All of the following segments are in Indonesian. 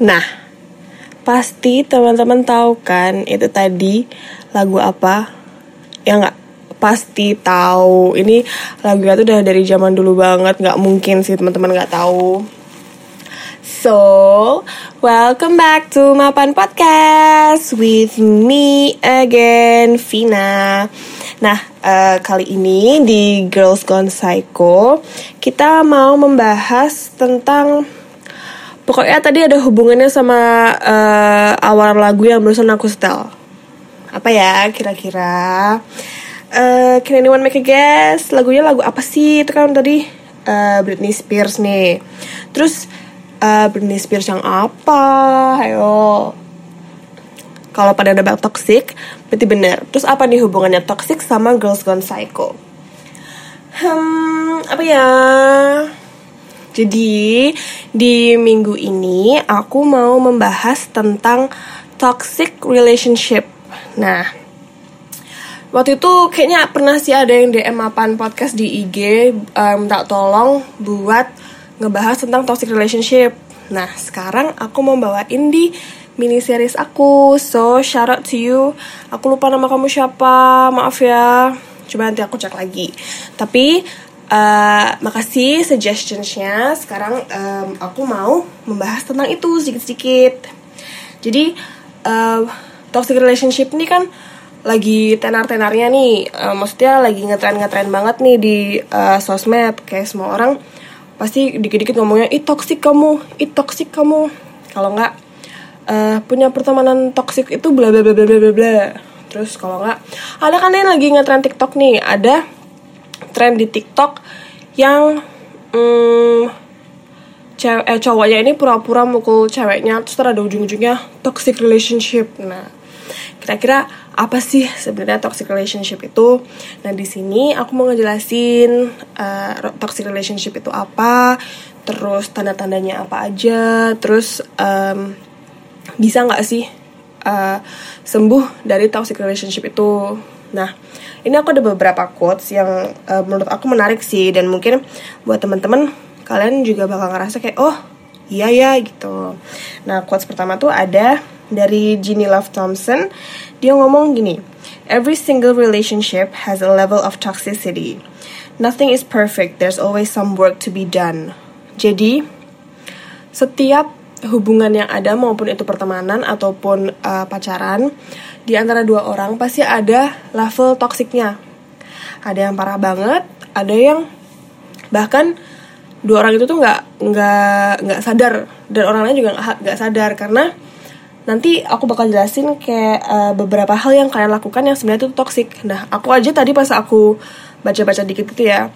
Nah, pasti teman-teman tahu kan itu tadi lagu apa? Ya nggak? Pasti tahu. Ini lagunya tuh udah dari zaman dulu banget. Nggak mungkin sih teman-teman nggak tahu. So, welcome back to Mapan Podcast with me again, Vina. Nah, uh, kali ini di Girls Gone Psycho, kita mau membahas tentang pokoknya tadi ada hubungannya sama uh, awal lagu yang barusan aku setel. Apa ya kira-kira? Uh, can anyone make a guess? Lagunya lagu apa sih? Itu kan tadi uh, Britney Spears nih. Terus uh, Britney Spears yang apa? Ayo. Kalau pada nebak toxic, berarti bener. Terus apa nih hubungannya toxic sama Girls Gone Psycho? Hmm, apa ya? Jadi, di minggu ini aku mau membahas tentang toxic relationship. Nah, waktu itu kayaknya pernah sih ada yang DM apaan podcast di IG um, tak tolong buat ngebahas tentang toxic relationship. Nah, sekarang aku mau bawain di mini series aku. So, shout out to you. Aku lupa nama kamu siapa, maaf ya. Coba nanti aku cek lagi. Tapi Uh, makasih suggestionsnya. Sekarang um, aku mau membahas tentang itu sedikit-sedikit. Jadi uh, toxic relationship ini kan lagi tenar-tenarnya nih. Uh, maksudnya lagi ngetren-ngetren banget nih di uh, sosmed. Kayak semua orang pasti dikit-dikit ngomongnya ih toxic kamu, ih toxic kamu. Kalau nggak uh, punya pertemanan toxic itu bla bla bla bla bla bla. Terus kalau nggak ada kan yang lagi ngetren TikTok nih, ada tren di TikTok yang hmm, cewek eh, cowoknya ini pura-pura mukul ceweknya terus ada ujung-ujungnya toxic relationship. Nah, kira-kira apa sih sebenarnya toxic relationship itu? Nah, di sini aku mau ngejelasin uh, toxic relationship itu apa, terus tanda-tandanya apa aja, terus um, bisa nggak sih uh, sembuh dari toxic relationship itu? Nah, ini aku ada beberapa quotes yang uh, menurut aku menarik sih dan mungkin buat teman-teman kalian juga bakal ngerasa kayak oh iya ya gitu. Nah quotes pertama tuh ada dari Ginny Love Thompson. Dia ngomong gini, Every single relationship has a level of toxicity. Nothing is perfect. There's always some work to be done. Jadi setiap hubungan yang ada maupun itu pertemanan ataupun uh, pacaran di antara dua orang pasti ada level toksiknya. Ada yang parah banget, ada yang bahkan dua orang itu tuh nggak nggak nggak sadar dan orang lain juga nggak sadar karena nanti aku bakal jelasin kayak uh, beberapa hal yang kalian lakukan yang sebenarnya itu toksik. Nah, aku aja tadi pas aku baca-baca dikit gitu ya,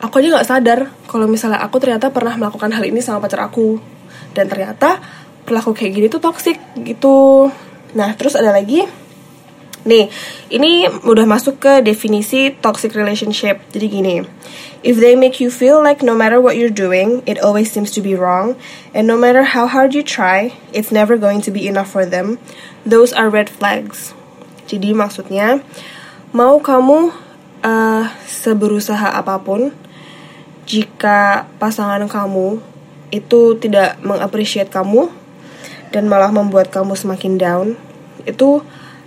aku aja nggak sadar kalau misalnya aku ternyata pernah melakukan hal ini sama pacar aku dan ternyata pelaku kayak gini tuh toxic gitu. Nah, terus ada lagi Nih, ini udah masuk ke definisi toxic relationship. Jadi gini, if they make you feel like no matter what you're doing, it always seems to be wrong, and no matter how hard you try, it's never going to be enough for them, those are red flags. Jadi maksudnya, mau kamu uh, seberusaha apa pun, jika pasangan kamu itu tidak mengapresiasi kamu dan malah membuat kamu semakin down, itu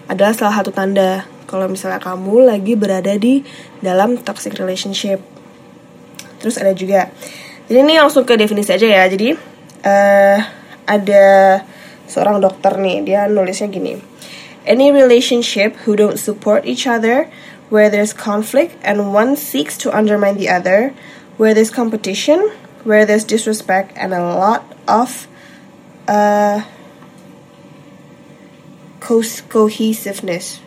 adalah salah satu tanda kalau misalnya kamu lagi berada di dalam toxic relationship. Terus ada juga, jadi ini langsung ke definisi aja ya. Jadi uh, ada seorang dokter nih, dia nulisnya gini. Any relationship who don't support each other, where there's conflict and one seeks to undermine the other, where there's competition, where there's disrespect and a lot of uh, co cohesiveness.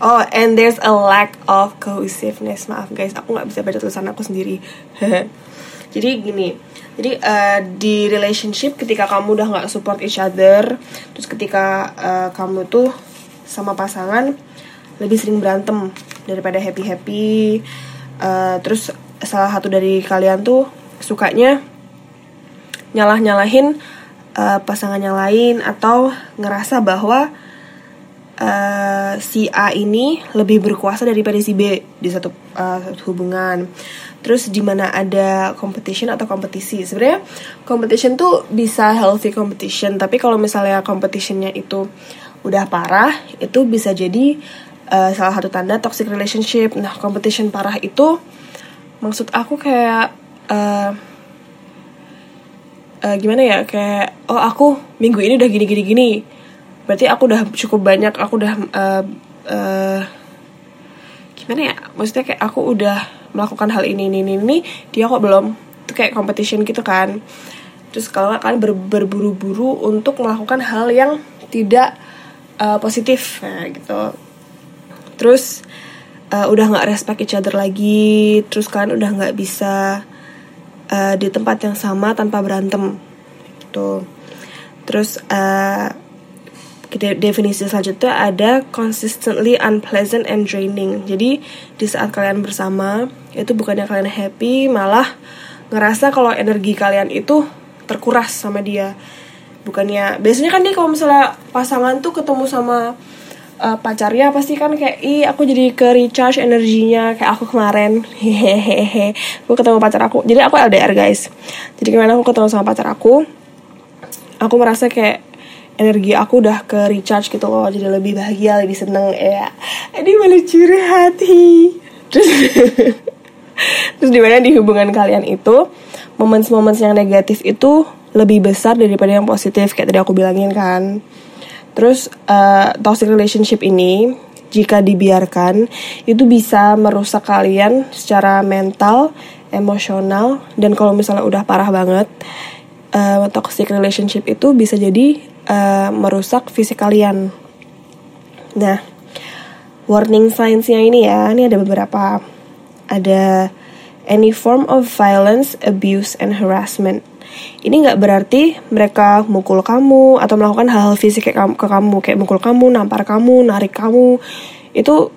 Oh, and there's a lack of cohesiveness. Maaf guys, aku nggak bisa baca tulisan aku sendiri. jadi gini, jadi uh, di relationship ketika kamu udah nggak support each other, terus ketika uh, kamu tuh sama pasangan lebih sering berantem daripada happy happy. Uh, terus salah satu dari kalian tuh sukanya nyalah nyalahin uh, pasangan yang lain atau ngerasa bahwa uh, si A ini lebih berkuasa daripada si B di satu uh, hubungan. terus di mana ada competition atau kompetisi sebenarnya competition tuh bisa healthy competition tapi kalau misalnya competitionnya itu udah parah itu bisa jadi uh, salah satu tanda toxic relationship nah competition parah itu maksud aku kayak uh, uh, gimana ya kayak oh aku minggu ini udah gini gini gini berarti aku udah cukup banyak aku udah uh, uh, gimana ya maksudnya kayak aku udah melakukan hal ini ini ini dia kok belum itu kayak competition gitu kan. Terus kalau kan ber, berburu-buru untuk melakukan hal yang tidak uh, positif nah, gitu. Terus uh, udah nggak respect each other lagi terus kalian udah nggak bisa uh, di tempat yang sama tanpa berantem gitu terus uh, definisi selanjutnya ada consistently unpleasant and draining. Jadi di saat kalian bersama itu bukannya kalian happy, malah ngerasa kalau energi kalian itu terkuras sama dia. Bukannya biasanya kan nih kalau misalnya pasangan tuh ketemu sama uh, pacarnya pasti kan kayak ih aku jadi ke recharge energinya kayak aku kemarin. Hehehe. Aku ketemu pacar aku. Jadi aku LDR guys. Jadi gimana aku ketemu sama pacar aku aku merasa kayak energi aku udah ke recharge gitu loh. Jadi lebih bahagia lebih seneng. Ya. Ini malah curi hati. Terus terus di mana di hubungan kalian itu momen-momen yang negatif itu lebih besar daripada yang positif? Kayak tadi aku bilangin kan terus uh, toxic relationship ini jika dibiarkan itu bisa merusak kalian secara mental emosional dan kalau misalnya udah parah banget uh, toxic relationship itu bisa jadi uh, merusak fisik kalian. Nah, warning signs-nya ini ya, ini ada beberapa. Ada any form of violence, abuse, and harassment. Ini nggak berarti mereka mukul kamu atau melakukan hal-hal fisik kayak ke kamu, kayak mukul kamu, nampar kamu, narik kamu. Itu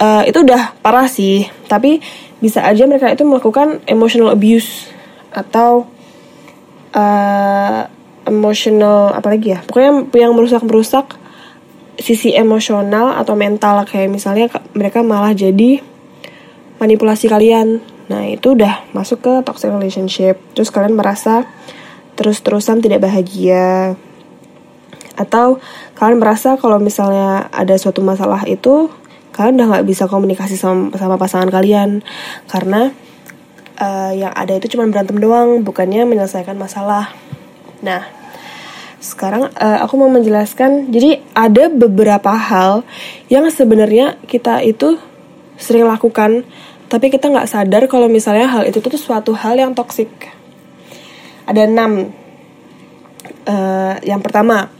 uh, itu udah parah sih. Tapi bisa aja mereka itu melakukan emotional abuse atau uh, emotional apalagi ya pokoknya yang merusak merusak sisi emosional atau mental kayak misalnya mereka malah jadi manipulasi kalian nah itu udah masuk ke toxic relationship. Terus kalian merasa terus-terusan tidak bahagia. Atau kalian merasa kalau misalnya ada suatu masalah itu kalian udah nggak bisa komunikasi sama, sama pasangan kalian. Karena uh, yang ada itu cuma berantem doang bukannya menyelesaikan masalah. Nah, sekarang uh, aku mau menjelaskan. Jadi ada beberapa hal yang sebenarnya kita itu sering lakukan, tapi kita nggak sadar kalau misalnya hal itu tuh suatu hal yang toksik. Ada enam. Uh, yang pertama,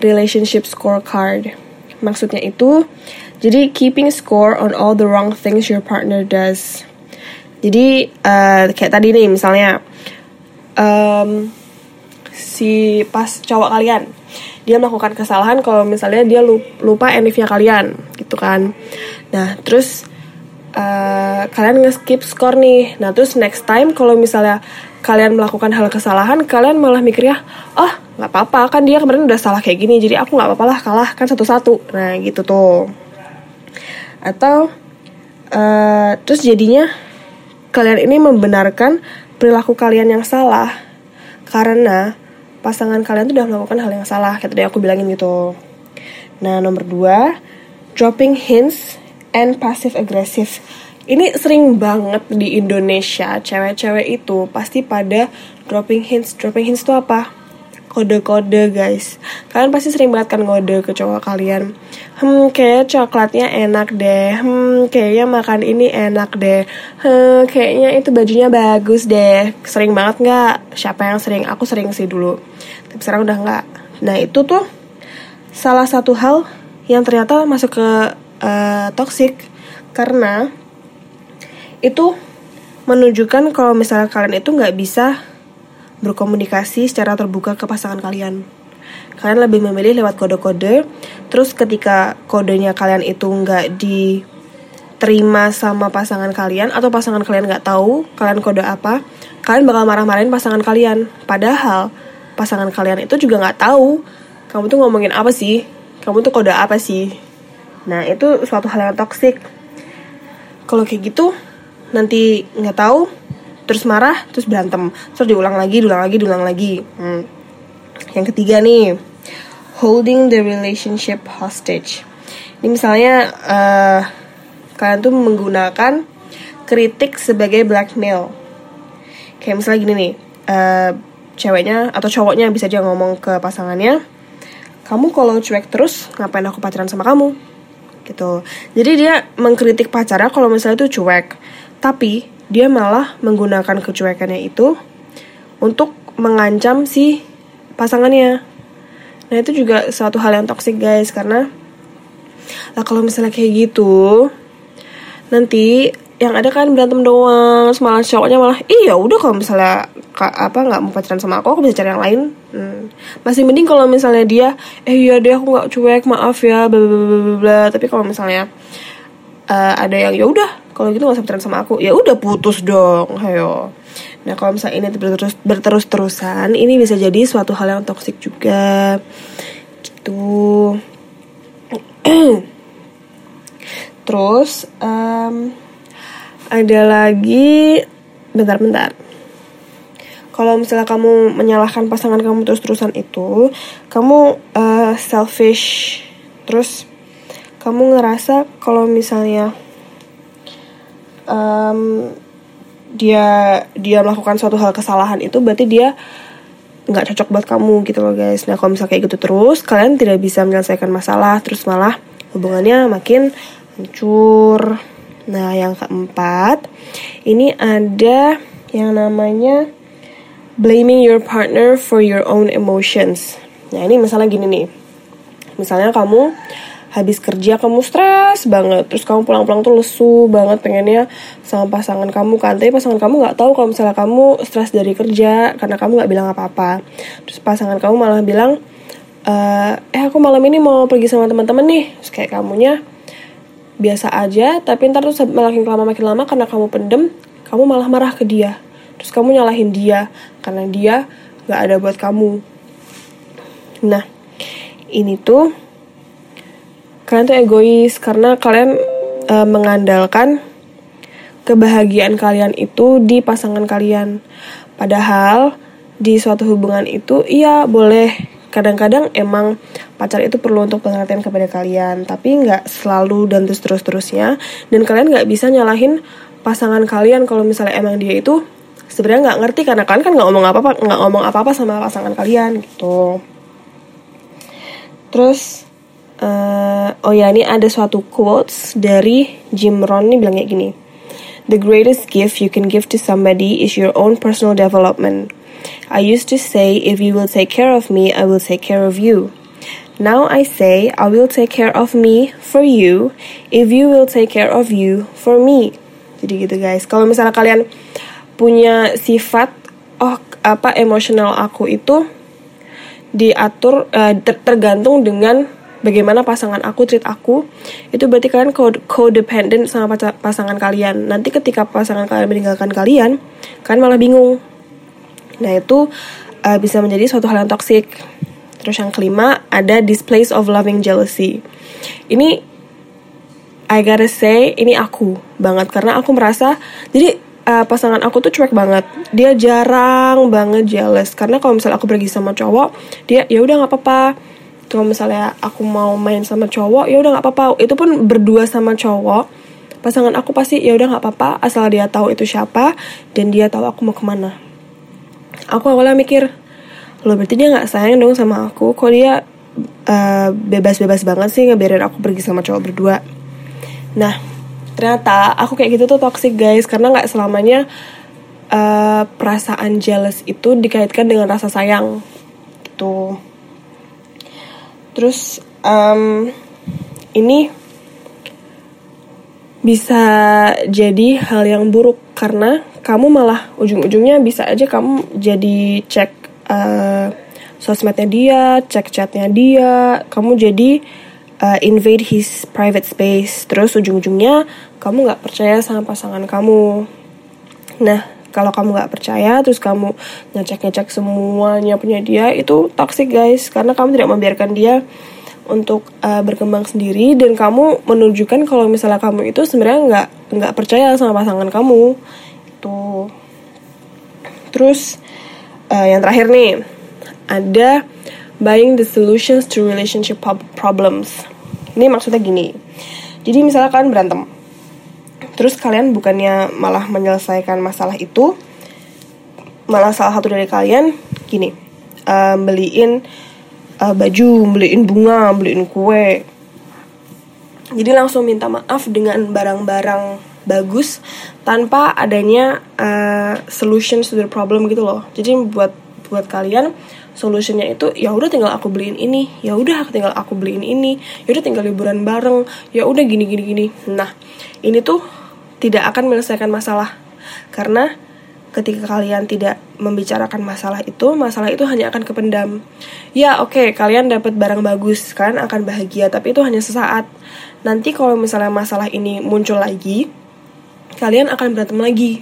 relationship scorecard. Maksudnya itu, jadi keeping score on all the wrong things your partner does. Jadi uh, kayak tadi nih misalnya. Um, si pas cowok kalian dia melakukan kesalahan kalau misalnya dia lupa NIF-nya kalian gitu kan nah terus uh, kalian nge-skip skor nih. Nah terus next time kalau misalnya kalian melakukan hal kesalahan kalian malah mikir ya oh nggak apa-apa kan dia kemarin udah salah kayak gini jadi aku nggak apa-apa lah kalah kan satu-satu. Nah gitu tuh. Atau uh, terus jadinya kalian ini membenarkan perilaku kalian yang salah karena pasangan kalian tuh udah melakukan hal yang salah kayak tadi aku bilangin gitu. Nah nomor dua dropping hints and passive aggressive. Ini sering banget di Indonesia cewek-cewek itu pasti pada dropping hints. Dropping hints itu apa? Kode-kode guys. Kalian pasti sering banget kan ngode ke cowok kalian. Hmm kayak coklatnya enak deh. Hmm kayaknya makan ini enak deh. Hmm kayaknya itu bajunya bagus deh. Sering banget nggak? Siapa yang sering? Aku sering sih dulu. Tapi sekarang udah nggak. Nah itu tuh salah satu hal yang ternyata masuk ke uh, toxic karena itu menunjukkan kalau misalnya kalian itu nggak bisa berkomunikasi secara terbuka ke pasangan kalian. Kalian lebih memilih lewat kode-kode. Terus ketika kodenya kalian itu nggak diterima sama pasangan kalian atau pasangan kalian nggak tahu kalian kode apa, kalian bakal marah-marahin pasangan kalian. Padahal pasangan kalian itu juga nggak tahu kamu tuh ngomongin apa sih, kamu tuh kode apa sih. Nah itu suatu hal yang toksik. Kalau kayak gitu nanti nggak tahu terus marah terus berantem. Terus diulang lagi diulang lagi diulang lagi. Hmm. yang ketiga nih holding the relationship hostage. Ini misalnya uh, kalian tuh menggunakan kritik sebagai blackmail. Kayak misalnya gini nih uh, ceweknya atau cowoknya bisa aja ngomong ke pasangannya kamu kalau cuek terus ngapain aku pacaran sama kamu gitu. Jadi dia mengkritik pacarnya kalau misalnya itu cuek. Tapi dia malah menggunakan kecuekannya itu untuk mengancam si pasangannya. Nah itu juga suatu hal yang toksik guys karena lah kalau misalnya kayak gitu nanti yang ada kan berantem doang malah cowoknya malah iya udah kalau misalnya apa nggak mau pacaran sama aku aku bisa cari yang lain. Hmm. masih mending kalau misalnya dia eh iya deh aku nggak cuek maaf ya bla bla bla bla tapi kalau misalnya uh, ada yang ya udah kalau gitu nggak usah pacaran sama aku. Ya udah putus dong ayo nah kalau misalnya ini berterus berterus terusan ini bisa jadi suatu hal yang toksik juga. Gitu. Terus um, ada lagi. Bentar-bentar kalau misalnya kamu menyalahkan pasangan kamu terus-terusan itu kamu uh, selfish. Terus kamu ngerasa kalau misalnya um, dia dia melakukan suatu hal kesalahan itu berarti dia nggak cocok buat kamu gitu loh guys. Nah kalau misalnya kayak gitu terus kalian tidak bisa menyelesaikan masalah. Terus malah hubungannya makin hancur Nah, yang keempat, ini ada yang namanya blaming your partner for your own emotions. Nah, ini misalnya gini nih. Misalnya kamu habis kerja kamu stres banget terus kamu pulang-pulang tuh lesu banget pengennya sama pasangan kamu kan tapi pasangan kamu nggak tahu kalau misalnya kamu stres dari kerja karena kamu nggak bilang apa-apa terus pasangan kamu malah bilang eh, eh aku malam ini mau pergi sama teman-teman nih terus kayak kamunya biasa aja tapi ntar tuh makin lama makin lama karena kamu pendem kamu malah marah ke dia. Terus kamu nyalahin dia karena dia nggak ada buat kamu. Nah ini tuh kalian tuh egois karena kalian e, mengandalkan kebahagiaan kalian itu di pasangan kalian. Padahal di suatu hubungan itu iya boleh kadang-kadang emang pacar itu perlu untuk pengertian kepada kalian tapi nggak selalu dan terus terus terusnya dan kalian nggak bisa nyalahin pasangan kalian kalau misalnya emang dia itu sebenarnya nggak ngerti karena kalian kan nggak ngomong apa apa nggak ngomong apa apa sama pasangan kalian gitu. Terus uh, oh ya ini ada suatu quotes dari Jim Rohn nih bilang kayak gini. The greatest gift you can give to somebody is your own personal development. I used to say, if you will take care of me, I will take care of you. Now I say, I will take care of me for you, if you will take care of you for me. Jadi gitu guys. Kalau misalnya kalian punya sifat, oh apa emosional aku itu diatur uh, ter tergantung dengan bagaimana pasangan aku treat aku itu berarti kalian codependent sama pasangan kalian nanti ketika pasangan kalian meninggalkan kalian kalian malah bingung nah itu uh, bisa menjadi suatu hal yang toxic terus yang kelima ada displays of loving jealousy. Ini I gotta say ini aku banget. Karena aku merasa jadi uh, pasangan aku tuh cuek banget. Dia jarang banget jealous. Karena kalau misalnya aku pergi sama cowok dia ya udah nggak apa-apa. Kalau misalnya aku mau main sama cowok ya udah nggak apa-apa. Itu pun berdua sama cowok pasangan aku pasti ya udah nggak apa-apa. Asal dia tahu itu siapa dan dia tahu aku mau ke mana aku awalnya mikir lo berarti dia nggak sayang dong sama aku. Kok dia bebas bebas-bebas banget sih ngebiarin aku pergi sama cowok berdua? Nah ternyata aku kayak gitu tuh toxic guys. Karena nggak selamanya uh, perasaan jealous itu dikaitkan dengan rasa sayang. Gitu. Terus um, ini bisa jadi hal yang buruk karena kamu malah ujung-ujungnya bisa aja kamu jadi cek uh, sosmednya dia, cek chatnya dia, kamu jadi uh, invade his private space. Terus ujung-ujungnya kamu nggak percaya sama pasangan kamu. Nah, kalau kamu nggak percaya terus kamu ngecek ngecek semuanya punya dia itu toxic guys karena kamu tidak membiarkan dia untuk uh, berkembang sendiri dan kamu menunjukkan kalau misalnya kamu itu sebenarnya nggak nggak percaya sama pasangan kamu itu terus uh, yang terakhir nih ada buying the solutions to relationship problems. Ini maksudnya gini jadi misalnya kalian berantem terus kalian bukannya malah menyelesaikan masalah itu malah salah satu dari kalian gini uh, beliin uh, baju beliin bunga beliin kue. Jadi langsung minta maaf dengan barang-barang bagus tanpa adanya uh, solutions to the problem gitu loh jadi buat buat kalian solutionnya itu ya udah tinggal aku beliin ini ya udah tinggal aku beliin ini ya udah tinggal liburan bareng ya udah gini gini gini nah ini tuh tidak akan menyelesaikan masalah karena ketika kalian tidak membicarakan masalah itu, masalah itu hanya akan kependam. Ya, oke, okay, kalian dapat barang bagus, kalian akan bahagia, tapi itu hanya sesaat. Nanti kalau misalnya masalah ini muncul lagi, kalian akan berantem lagi.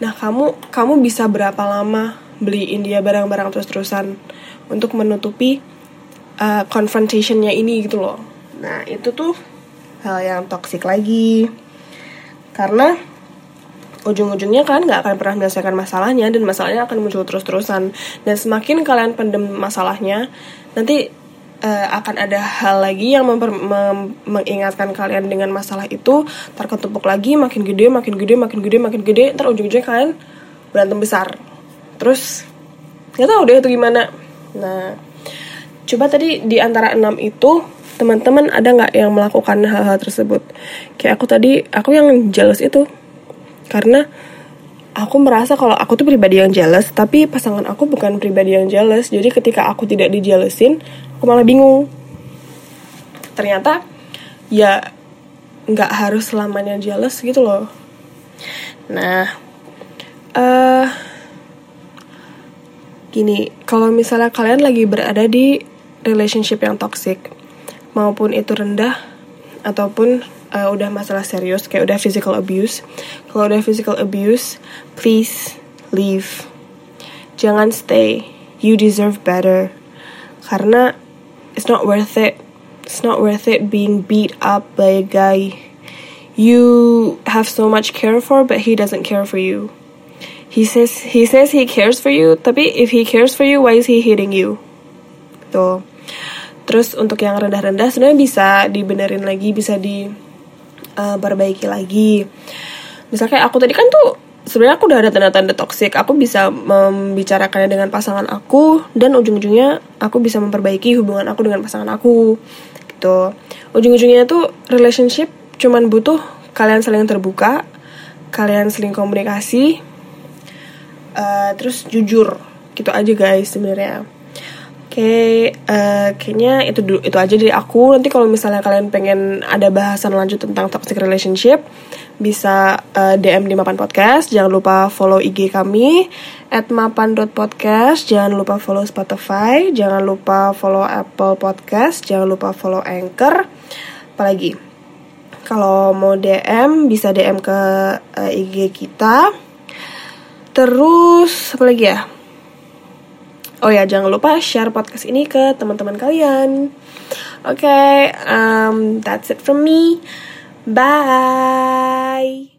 Nah, kamu kamu bisa berapa lama beliin dia barang-barang terus-terusan untuk menutupi uh, confrontationnya ini gitu loh. Nah, itu tuh hal yang toxic lagi. Karena ujung-ujungnya kalian nggak akan pernah menyelesaikan masalahnya dan masalahnya akan muncul terus-terusan dan semakin kalian pendem masalahnya nanti uh, akan ada hal lagi yang memper, mem, mengingatkan kalian dengan masalah itu. Terketumpuk lagi makin gede makin gede makin gede makin gede. Ntar ujung-ujungnya kalian berantem besar. Terus nggak tahu deh itu gimana. Nah coba tadi di antara enam itu teman-teman ada nggak yang melakukan hal-hal tersebut? Kayak aku tadi aku yang jealous itu. Karena aku merasa kalau aku tuh pribadi yang jealous tapi pasangan aku bukan pribadi yang jealous. Jadi ketika aku tidak dijelesin aku malah bingung. Ternyata ya nggak harus selamanya jealous gitu loh. Nah uh, gini kalau misalnya kalian lagi berada di relationship yang toxic maupun itu rendah ataupun uh, udah masalah serius kayak udah physical abuse kalau udah physical abuse please leave. Jangan stay. You deserve better. Karena it's not worth it. It's not worth it being beat up by a guy you have so much care for but he doesn't care for you. He says he says he cares for you tapi if he cares for you why is he hitting you? Tuh. Terus untuk yang rendah-rendah sebenarnya bisa dibenerin lagi bisa di uh, perbaiki lagi. Misalnya aku tadi kan tuh sebenarnya aku udah ada tanda-tanda toksik aku bisa membicarakannya dengan pasangan aku dan ujung-ujungnya aku bisa memperbaiki hubungan aku dengan pasangan aku gitu. Ujung-ujungnya tuh relationship cuman butuh kalian saling terbuka kalian saling komunikasi uh, terus jujur gitu aja guys sebenarnya okay, uh, eh, kayaknya itu itu aja dari aku. Nanti kalau misalnya kalian pengen ada bahasan lanjut tentang toxic relationship, bisa uh, eh, DM di Mapan Podcast. Jangan lupa follow IG kami at mapan.podcast. Jangan lupa follow Spotify. Jangan lupa follow Apple Podcast. Jangan lupa follow Anchor. Apalagi, kalau mau DM bisa DM ke uh, eh, IG kita. Terus apa lagi ya? Oh ya, jangan lupa share podcast ini ke teman-teman kalian. Oke, okay, um, that's it from me. Bye.